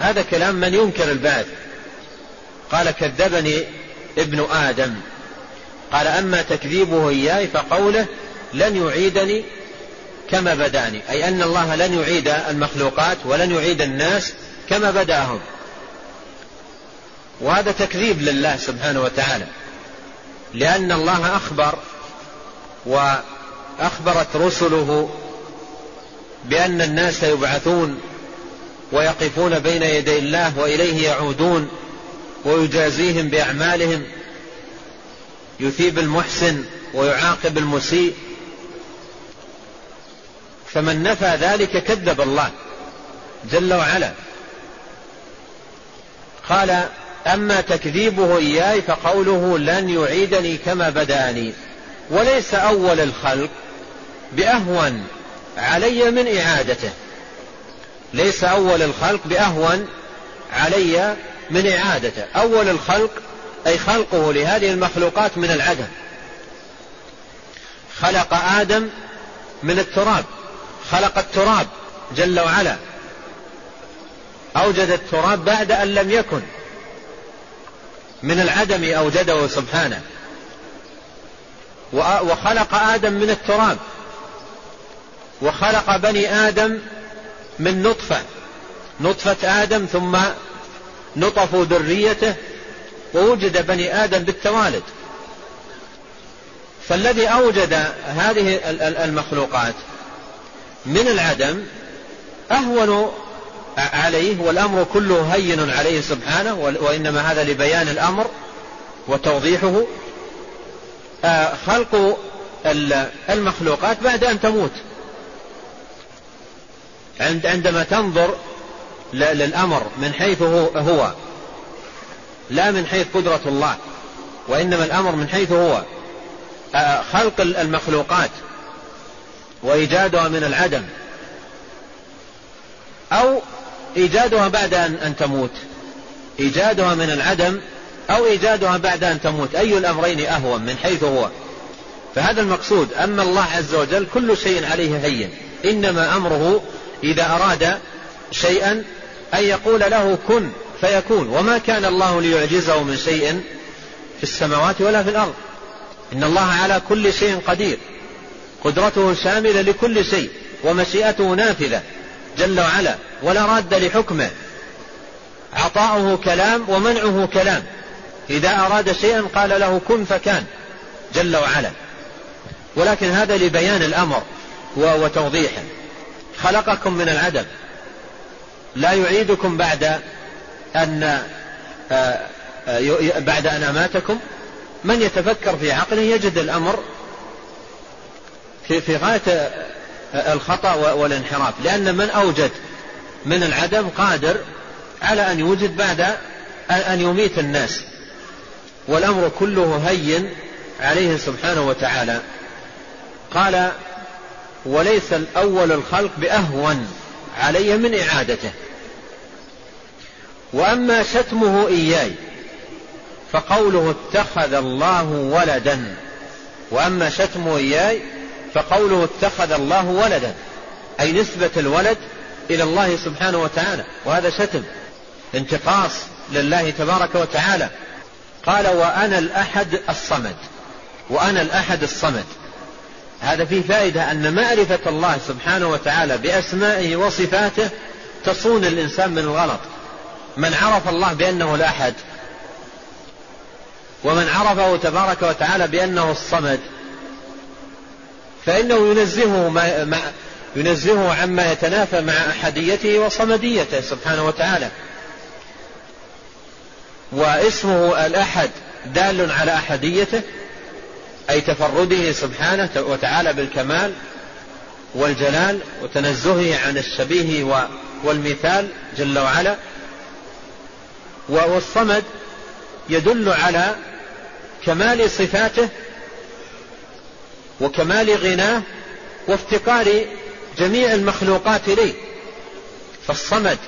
هذا كلام من ينكر البعث. قال كذبني ابن آدم. قال أما تكذيبه إياي فقوله لن يعيدني كما بدأني. أي أن الله لن يعيد المخلوقات ولن يعيد الناس كما بدأهم. وهذا تكذيب لله سبحانه وتعالى. لأن الله أخبر وأخبرت رسله بأن الناس يبعثون ويقفون بين يدي الله وإليه يعودون ويجازيهم بأعمالهم. يثيب المحسن ويعاقب المسيء. فمن نفى ذلك كذب الله جل وعلا. قال أما تكذيبه إياي فقوله لن يعيدني كما بدأني. وليس أول الخلق بأهون علي من إعادته. ليس أول الخلق بأهون علي من إعادته. أول الخلق أي خلقه لهذه المخلوقات من العدم. خلق آدم من التراب. خلق التراب جل وعلا. أوجد التراب بعد أن لم يكن. من العدم أوجده سبحانه. وخلق آدم من التراب. وخلق بني آدم من نطفة نطفة آدم ثم نطفوا ذريته ووجد بني آدم بالتوالد. فالذي أوجد هذه المخلوقات من العدم أهون عليه والأمر كله هين عليه سبحانه وإنما هذا لبيان الأمر وتوضيحه. آه، خلق المخلوقات بعد أن تموت. عندما تنظر للأمر من حيث هو لا من حيث قدرة الله وإنما الأمر من حيث هو. خلق المخلوقات وإيجادها من العدم أو إيجادها بعد أن تموت. إيجادها من العدم أو إيجادها بعد أن تموت. أي الأمرين أهون من حيث هو. فهذا المقصود. أما الله عز وجل كل شيء عليه هين. إنما أمره إذا أراد شيئا أن يقول له كن فيكون. وما كان الله ليعجزه من شيء في السماوات ولا في الأرض. إن الله على كل شيء قدير. قدرته شاملة لكل شيء ومشيئته نافذة جل وعلا ولا راد لحكمه. عطاؤه كلام ومنعه كلام. إذا أراد شيئا قال له كن فكان جل وعلا. ولكن هذا لبيان الأمر وتوضيحه. خلقكم من العدم. لا يعيدكم بعد أن آه، آه، بعد أن أماتكم. من يتفكر في عقله يجد الأمر في في غاية آه، الخطأ والانحراف. لأن من أوجد من العدم قادر على أن يوجد بعد أن يميت الناس. والأمر كله هين عليه سبحانه وتعالى. قال وليس الأول الخلق بأهون علي من إعادته. وأما شتمه إياي فقوله اتخذ الله ولدا. وأما شتمه إياي فقوله اتخذ الله ولدا. أي نسبة الولد إلى الله سبحانه وتعالى. وهذا شتم. انتقاص لله تبارك وتعالى. قال وأنا الأحد الصمد. وأنا الأحد الصمد. هذا فيه فائدة أن معرفة الله سبحانه وتعالى بأسمائه وصفاته تصون الإنسان من الغلط. من عرف الله بأنه الأحد ومن عرفه تبارك وتعالى بأنه الصمد. فإنه ينزهه ما ينزهه عما يتنافى مع أحديته وصمديته سبحانه وتعالى. واسمه الأحد دال على أحديته أي تفرده سبحانه وتعالى بالكمال والجلال وتنزهه عن الشبيه والمثال جل وعلا. والصمد يدل على كمال صفاته وكمال غناه وافتقار جميع المخلوقات اليه فالصمد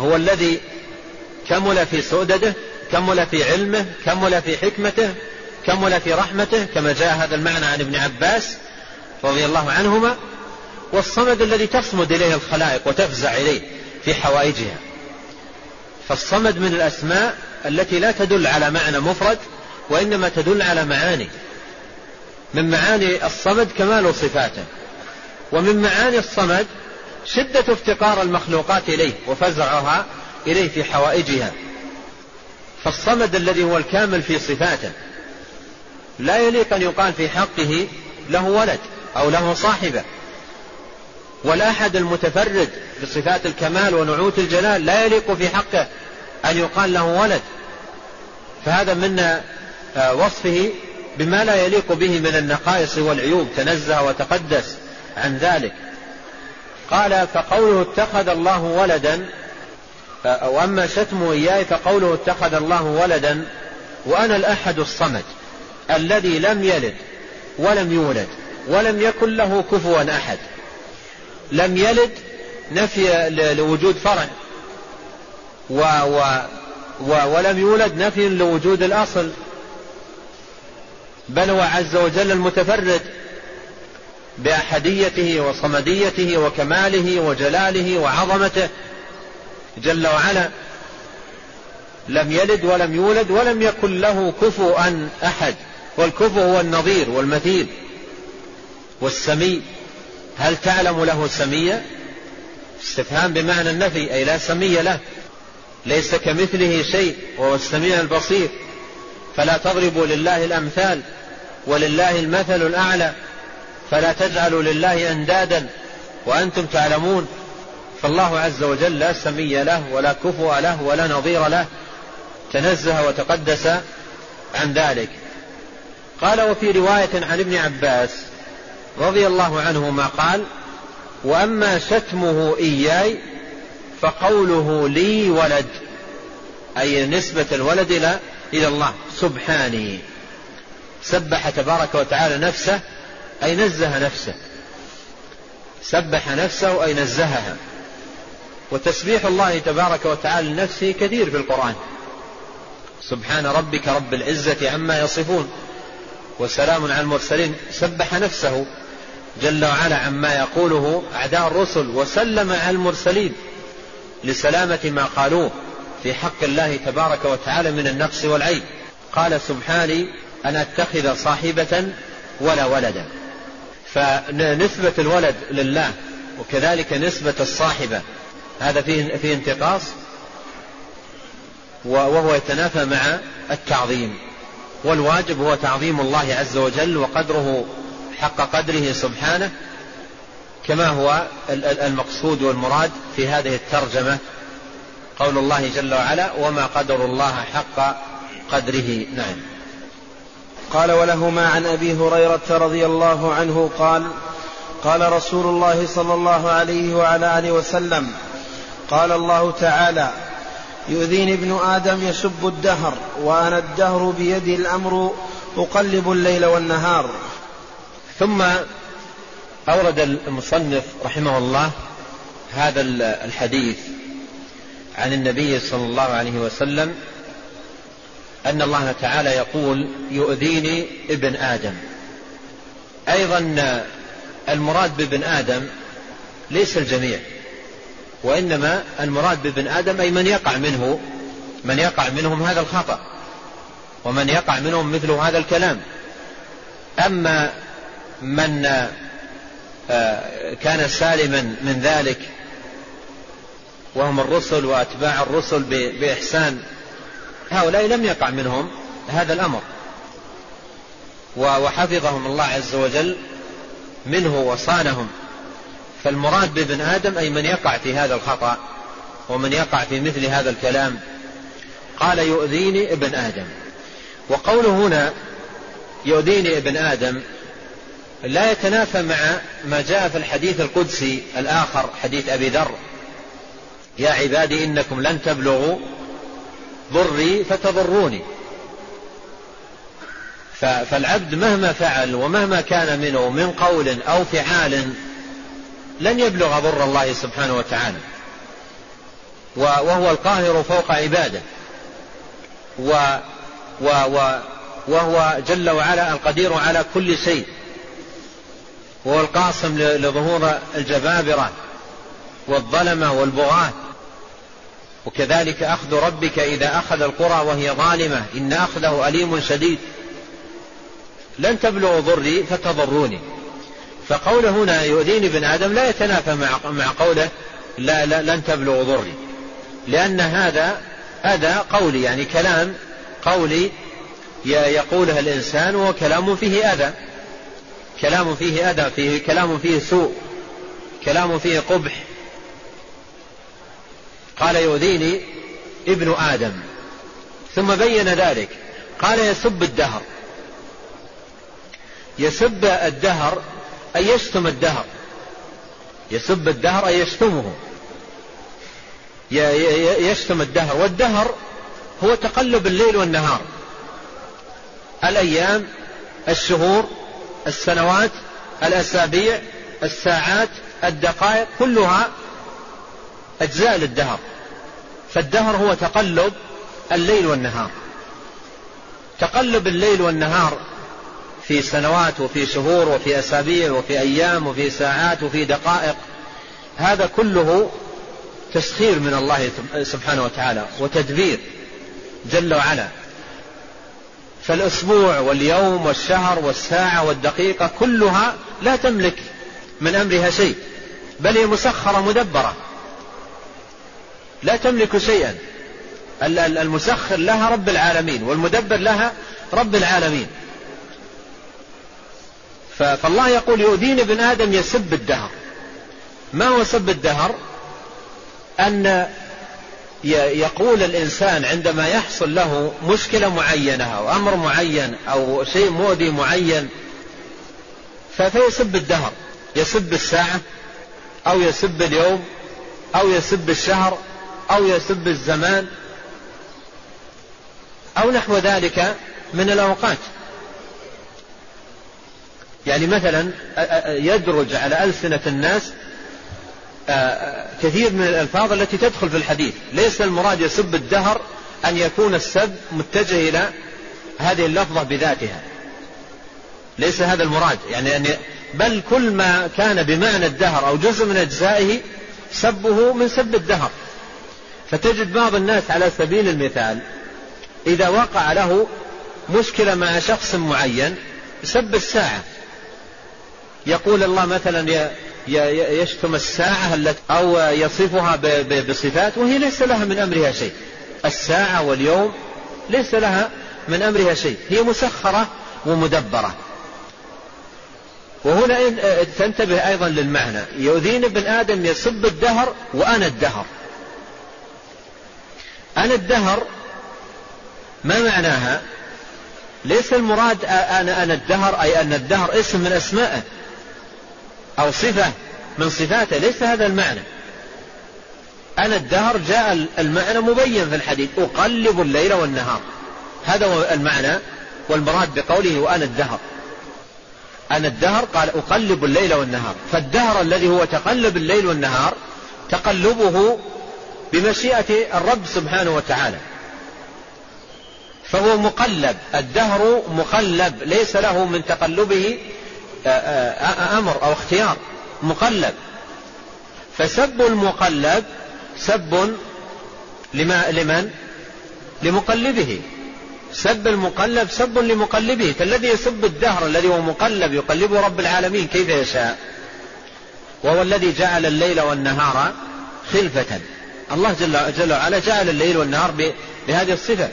هو الذي كمل في سؤدده كمل في علمه كمل في حكمته كمل في رحمته كما جاء هذا المعنى عن ابن عباس رضي الله عنهما والصمد الذي تصمد إليه الخلائق وتفزع إليه في حوائجها. فالصمد من الأسماء التي لا تدل على معنى مفرد وإنما تدل على معاني. من معاني الصمد كمال صفاته ومن معاني الصمد شدة افتقار المخلوقات إليه وفزعها إليه في حوائجها. فالصمد الذي هو الكامل في صفاته لا يليق أن يقال في حقه له ولد أو له صاحبة. والأحد المتفرد بصفات الكمال ونعوت الجلال لا يليق في حقه أن يقال له ولد. فهذا من آه، وصفه بما لا يليق به من النقائص والعيوب. تنزه وتقدس عن ذلك. قال فقوله اتخذ الله ولدا آه، وأما شتمه إياي فقوله اتخذ الله ولدا وأنا الأحد الصمد. الذي لم يلد ولم يولد ولم يكن له كفوا أحد. لم يلد نفي لوجود فرع. و و و ولم يولد نفي لوجود الأصل. بل هو عز وجل المتفرد بأحديته وصمديته وكماله وجلاله وعظمته جل وعلا. لم يلد ولم يولد ولم يكن له كفوا أحد. والكفو هو النظير والمثيل والسمي. هل تعلم له سميا استفهام بمعنى النفي أي لا سمي له. ليس كمثله شيء وهو السميع البصير. فلا تضربوا لله الأمثال ولله المثل الأعلى. فلا تجعلوا لله أندادا وأنتم تعلمون. فالله عز وجل لا سمي له ولا كفو له ولا نظير له. تنزه وتقدس عن ذلك. قال وفي رواية عن ابن عباس رضي الله عنهما قال وأما شتمه إياي فقوله لي ولد أي نسبة الولد إلى إلى الله سبحاني. سبح تبارك وتعالى نفسه أي نزه نفسه. سبح نفسه أي نزهها. وتسبيح الله تبارك وتعالى لنفسه كثير في القرآن. سبحان ربك رب العزة عما يصفون. وسلام على المرسلين سبح نفسه جل وعلا عما يقوله أعداء الرسل وسلم على المرسلين لسلامة ما قالوه في حق الله تبارك وتعالى من النقص والعيب. قال سبحاني أن أتخذ صاحبة ولا ولدا. فنسبة الولد لله وكذلك نسبة الصاحبة هذا فيه, فيه انتقاص وهو يتنافى مع التعظيم. والواجب هو تعظيم الله عز وجل وقدره حق قدره سبحانه كما هو المقصود والمراد في هذه الترجمة قول الله جل وعلا وما قدر الله حق قدره نعم.
قال ولهما عن أبي هريرة رضي الله عنه قال قال رسول الله صلى الله عليه وعلى آله وسلم قال الله تعالى يؤذيني ابن آدم يسب الدهر وأنا الدهر بيدي الأمر أقلب الليل والنهار.
ثم أورد المصنف رحمه الله هذا الحديث عن النبي صلى الله عليه وسلم أن الله تعالى يقول يؤذيني ابن آدم. أيضا المراد بابن آدم ليس الجميع. وإنما المراد بابن آدم أي من يقع منه من يقع منهم هذا الخطأ ومن يقع منهم مثل هذا الكلام. أما من آه، كان سالما من ذلك وهم الرسل وأتباع الرسل بإحسان هؤلاء لم يقع منهم هذا الأمر. وحفظهم الله عز وجل منه وصانهم. فالمراد بابن آدم أي من يقع في هذا الخطأ ومن يقع في مثل هذا الكلام. قال يؤذيني ابن آدم. وقوله هنا يؤذيني ابن آدم لا يتنافى مع ما جاء في الحديث القدسي الآخر حديث أبي ذر. يا عبادي إنكم لن تبلغوا ضري فتضروني. فالعبد مهما فعل ومهما كان منه من قول أو فعال لن يبلغ ضر الله سبحانه وتعالى. وهو القاهر فوق عباده. و و و وهو جل وعلا القدير على كل شيء. وهو القاصم لظهور الجبابرة والظلمة والبغاة. وكذلك أخذ ربك إذا أخذ القرى وهي ظالمة. إن أخذه أليم شديد. لن تبلغوا ضري فتضروني. فقوله هنا يؤذيني ابن آدم لا يتنافى مع, مع قوله لا, لا لن تبلغوا ضري. لأن هذا هذا قولي يعني كلام قولي يقوله الإنسان وهو كلام فيه أذى. كلام فيه أذى فيه كلام فيه سوء. كلام فيه قبح. قال يؤذيني ابن آدم. ثم بين ذلك. قال يسب الدهر. يسب الدهر أي يشتم الدهر. يسب الدهر أي يشتمه. يشتم الدهر. والدهر هو تقلب الليل والنهار. الأيام الشهور السنوات الأسابيع الساعات الدقائق كلها أجزاء للدهر. فالدهر هو تقلب الليل والنهار. تقلب الليل والنهار في سنوات وفي شهور وفي أسابيع وفي أيام وفي ساعات وفي دقائق. هذا كله تسخير من الله سبحانه وتعالى وتدبير جل وعلا. فالأسبوع واليوم والشهر والساعة والدقيقة كلها لا تملك من أمرها شيء بل هي مسخرة مدبرة. لا تملك شيئا. المسخر لها رب العالمين والمدبر لها رب العالمين. فالله يقول يؤذيني ابن آدم يسب الدهر. ما هو سب الدهر؟ أن يقول الإنسان عندما يحصل له مشكلة معينة أو أمر معين أو شيء مؤذي معين فيسب الدهر. يسب الساعة أو يسب اليوم أو يسب الشهر أو يسب الزمان أو نحو ذلك من الأوقات. يعني مثلا يدرج على ألسنة الناس كثير من الألفاظ التي تدخل في الحديث. ليس المراد يسب الدهر أن يكون السب متجه إلى هذه اللفظة بذاتها. ليس هذا المراد. يعني أن بل كل ما كان بمعنى الدهر أو جزء من أجزائه سبه من سب الدهر. فتجد بعض الناس على سبيل المثال إذا وقع له مشكلة مع شخص معين سب الساعة. يقول الله مثلا يشتم الساعة التي أو يصفها بصفات وهي ليس لها من أمرها شيء. الساعة واليوم ليس لها من أمرها شيء. هي مسخرة ومدبرة. وهنا تنتبه أيضا للمعنى. يؤذيني ابن آدم يسب الدهر وأنا الدهر. أنا الدهر ما معناها؟ ليس المراد أنا أنا الدهر أي أن الدهر اسم من أسمائه. أو صفة من صفاته. ليس هذا المعنى. أنا الدهر جاء المعنى مبين في الحديث. أقلب الليل والنهار. هذا هو المعنى والمراد بقوله وأنا الدهر. أنا الدهر قال أقلب الليل والنهار. فالدهر الذي هو تقلب الليل والنهار تقلبه بمشيئة الرب سبحانه وتعالى. فهو مقلب. الدهر مقلب. ليس له من تقلبه أمر أو اختيار مقلب. فسب المقلب سب لما لمن؟ لمقلبه. سب المقلب سب لمقلبه. فالذي يسب الدهر الذي هو مقلب يقلبه رب العالمين كيف يشاء؟ وهو الذي جعل الليل والنهار خلفة. الله جل, جل وعلا جعل الليل والنهار بهذه الصفة.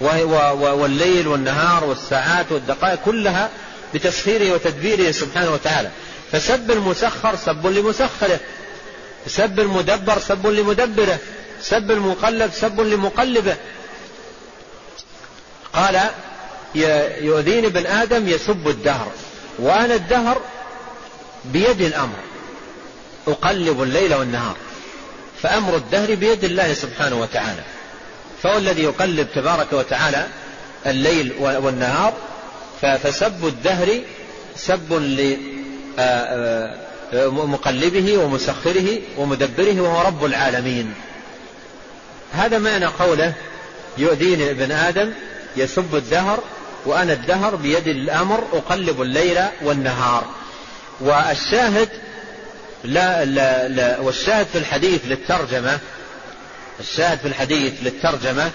والليل والنهار والساعات والدقائق كلها بتسخيره وتدبيره سبحانه وتعالى. فسب المسخر سب لمسخره. سب المدبر سب لمدبره. سب المقلب سب لمقلبه. قال يؤذيني ابن آدم يسب الدهر. وأنا الدهر بيد الأمر. أقلب الليل والنهار. فأمر الدهر بيد الله سبحانه وتعالى. فهو الذي يقلب تبارك وتعالى الليل والنهار فسب الدهر سب لمقلبه ومسخره ومدبره وهو رب العالمين. هذا معنى قوله يؤذيني ابن آدم يسب الدهر وأنا الدهر بيد الأمر أقلب الليل والنهار. والشاهد لا لا لا والشاهد في الحديث للترجمة الشاهد في الحديث للترجمة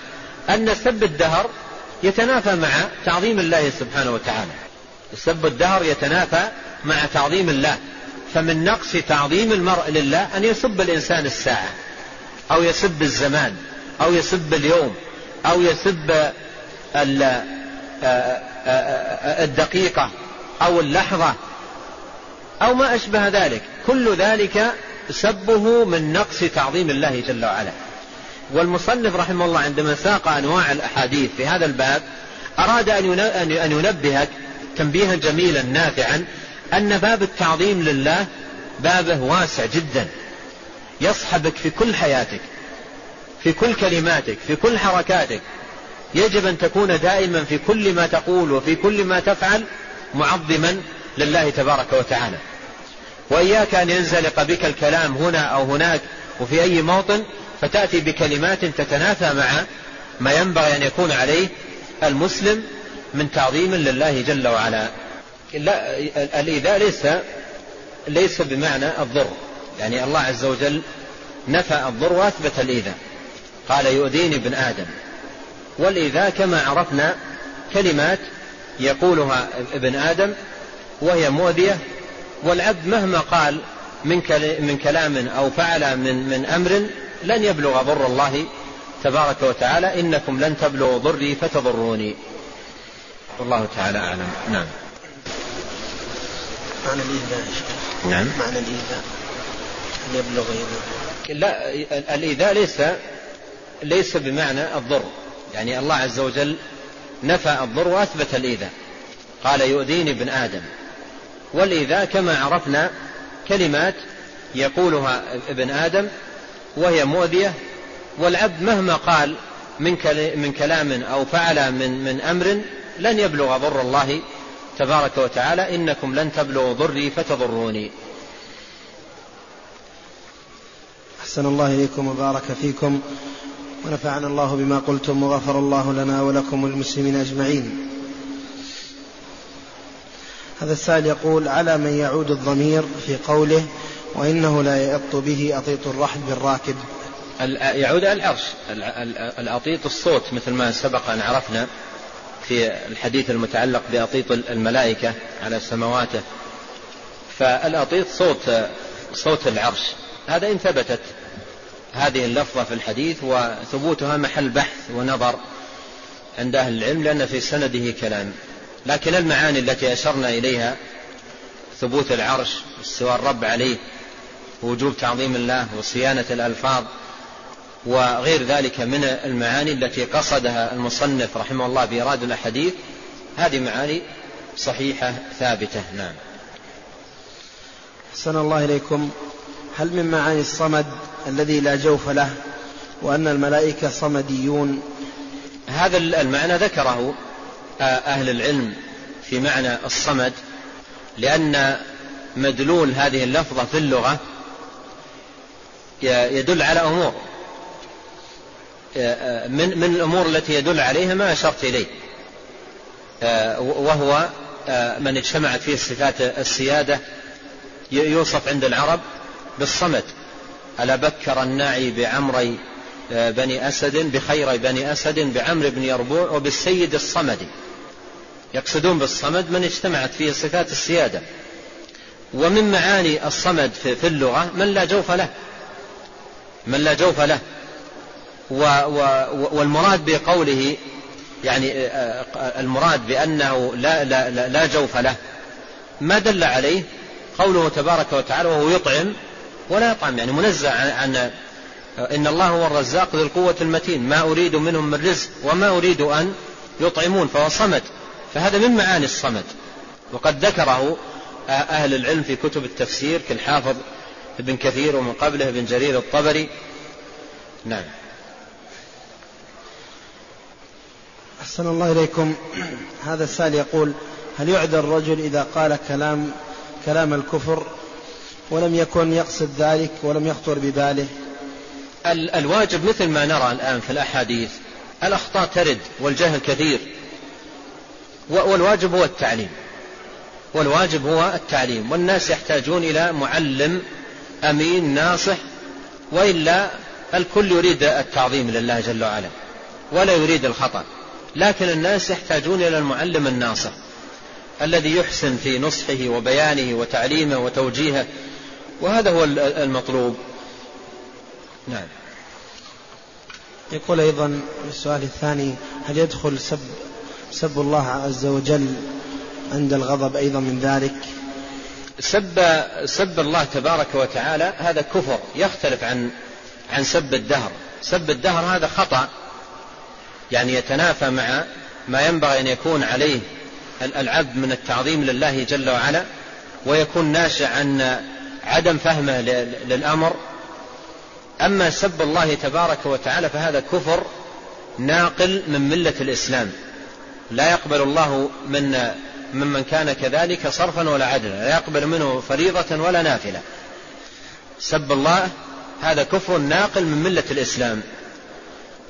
أن سب الدهر يتنافى مع تعظيم الله سبحانه وتعالى. سب الدهر يتنافى مع تعظيم الله. فمن نقص تعظيم المرء لله أن يسب الإنسان الساعة أو يسب الزمان أو يسب اليوم أو يسب الدقيقة أو اللحظة أو ما أشبه ذلك. كل ذلك سبه من نقص تعظيم الله جل وعلا. والمصنف رحمه الله عندما ساق أنواع الأحاديث في هذا الباب أراد أن ينبهك تنبيها جميلا نافعا أن باب التعظيم لله بابه واسع جدا. يصحبك في كل حياتك في كل كلماتك في كل حركاتك. يجب أن تكون دائما في كل ما تقول وفي كل ما تفعل معظما لله تبارك وتعالى. وإياك أن ينزلق بك الكلام هنا أو هناك وفي أي موطن فتأتي بكلمات تتنافى مع ما ينبغي أن يكون عليه المسلم من تعظيم لله جل وعلا. لا الإيذاء ليس ليس بمعنى الضر. يعني الله عز وجل نفى الضر وأثبت الإيذاء. قال يؤذيني ابن آدم. والإيذاء كما عرفنا كلمات يقولها ابن آدم وهي مؤذية. والعبد مهما قال من من كلام أو فعل من من أمر لن يبلغ ضر الله تبارك وتعالى. إنكم لن تبلغوا ضري فتضروني. والله تعالى أعلم. نعم.
معنى الإيذاء
نعم.
معنى الإيذاء. أن يبلغ
لا الإيذاء ليس ليس بمعنى الضر. يعني الله عز وجل نفى الضر وأثبت الإيذاء. قال يؤذيني ابن آدم. والإيذاء كما عرفنا كلمات يقولها ابن آدم وهي مؤذية والعبد مهما قال من من كلام أو فعل من من أمر لن يبلغ ضر الله تبارك وتعالى إنكم لن تبلغوا ضري فتضروني.
أحسن الله إليكم وبارك فيكم ونفعنا الله بما قلتم وغفر الله لنا ولكم والمسلمين أجمعين. هذا السائل يقول على من يعود الضمير في قوله وإنه لا يأط به أطيط الرحل بالراكب.
يعود العرش. الأطيط الصوت مثل ما سبق أن عرفنا في الحديث المتعلق بأطيط الملائكة على سمواته فالأطيط صوت صوت العرش. هذا إن ثبتت هذه اللفظة في الحديث وثبوتها محل بحث ونظر عند أهل العلم لأن في سنده كلام. لكن المعاني التي أشرنا إليها ثبوت العرش استواء الرب عليه ووجوب تعظيم الله وصيانة الألفاظ وغير ذلك من المعاني التي قصدها المصنف رحمه الله بإيراد الأحاديث. هذه معاني صحيحة ثابتة. نعم.
أحسن الله إليكم. هل من معاني الصمد الذي لا جوف له وأن الملائكة صمديون؟
هذا المعنى ذكره أهل العلم في معنى الصمد لأن مدلول هذه اللفظة في اللغة يدل على أمور. من من الأمور التي يدل عليها ما أشرت إليه. وهو من اجتمعت فيه صفات السيادة يوصف عند العرب بالصمد ألا بكر الناعي بعمري بني أسد بخير بني أسد بعمر بن يربوع وبالسيد الصمد. يقصدون بالصمد من اجتمعت فيه صفات السيادة. ومن معاني الصمد في اللغة من لا جوف له. من لا جوف له. والمراد بقوله يعني المراد بأنه لا, لا, لا, لا جوف له ما دل عليه قوله تبارك وتعالى وهو يطعم ولا يطعم يعني منزع عن إن الله هو الرزاق ذو القوة المتين ما أريد منهم من رزق وما أريد أن يطعمون فهو صمد. فهذا من معاني الصمد. وقد ذكره أهل العلم في كتب التفسير كالحافظ ابن كثير ومن قبله ابن جرير الطبري. نعم.
أحسن الله إليكم. هذا السائل يقول هل يعذر الرجل إذا قال كلام كلام الكفر ولم يكن يقصد ذلك ولم يخطر بباله؟
الواجب مثل ما نرى الآن في الأحاديث الأخطاء ترد والجهل كثير. والواجب هو التعليم. والواجب هو التعليم. والناس يحتاجون إلى معلم أمين ناصح وإلا الكل يريد التعظيم لله جل وعلا ولا يريد الخطأ. لكن الناس يحتاجون إلى المعلم الناصح الذي يحسن في نصحه وبيانه وتعليمه وتوجيهه وهذا هو المطلوب. نعم.
يقول أيضا السؤال الثاني هل يدخل سب سب الله عز وجل عند الغضب أيضا من ذلك؟
سب سب الله تبارك وتعالى هذا كفر يختلف عن عن سب الدهر. سب الدهر هذا خطأ. يعني يتنافى مع ما ينبغي أن يكون عليه العبد من التعظيم لله جل وعلا ويكون ناشئ عن عدم فهمه للأمر. أما سب الله تبارك وتعالى فهذا كفر ناقل من ملة الإسلام. لا يقبل الله من ممن كان كذلك صرفا ولا عدلا لا يقبل منه فريضة ولا نافلة. سب الله هذا كفر ناقل من ملة الإسلام.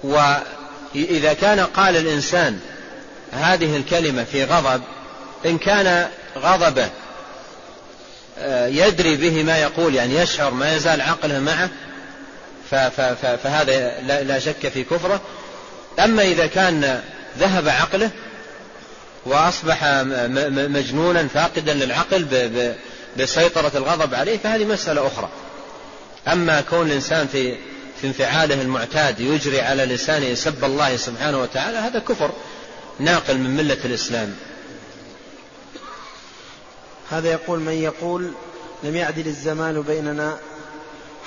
وإذا كان قال الإنسان هذه الكلمة في غضب إن كان غضبه آه، يدري به ما يقول يعني يشعر ما يزال عقله معه فهذا لا شك في كفره. أما إذا كان ذهب عقله وأصبح مجنونا فاقدا للعقل بسيطرة الغضب عليه فهذه مسألة أخرى. أما كون الإنسان في في انفعاله المعتاد يجري على لسانه سب الله سبحانه وتعالى هذا كفر ناقل من ملة الإسلام.
هذا يقول من يقول لم يعدل الزمان بيننا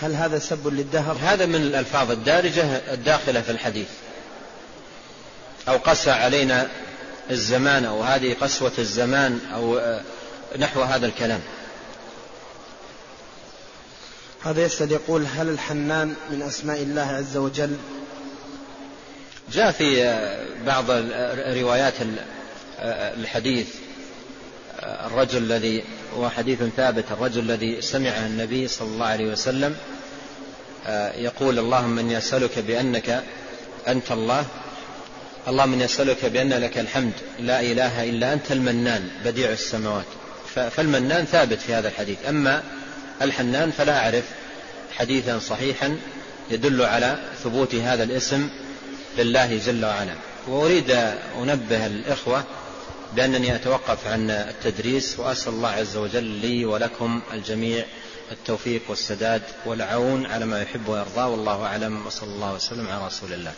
هل هذا سب للدهر؟
هذا من الألفاظ الدارجة الداخلة في الحديث. أو قسى علينا الزمان أو هذه قسوة الزمان أو آه، نحو هذا الكلام.
هذا يسأل يقول هل الحنان من أسماء الله عز وجل؟
جاء في بعض روايات الحديث الرجل الذي هو حديث ثابت الرجل الذي سمع النبي صلى الله عليه وسلم يقول اللهم إني أسألك بأنك أنت الله اللهم إني أسألك بأن لك الحمد لا إله إلا أنت المنان بديع السماوات. فالمنان ثابت في هذا الحديث. أما الحنان فلا أعرف حديثا صحيحا يدل على ثبوت هذا الاسم لله جل وعلا. وأريد أنبه الإخوة بأنني أتوقف عن التدريس وأسأل الله عز وجل لي ولكم الجميع التوفيق والسداد والعون على ما يحب ويرضى والله أعلم وصلى الله وسلم على رسول الله.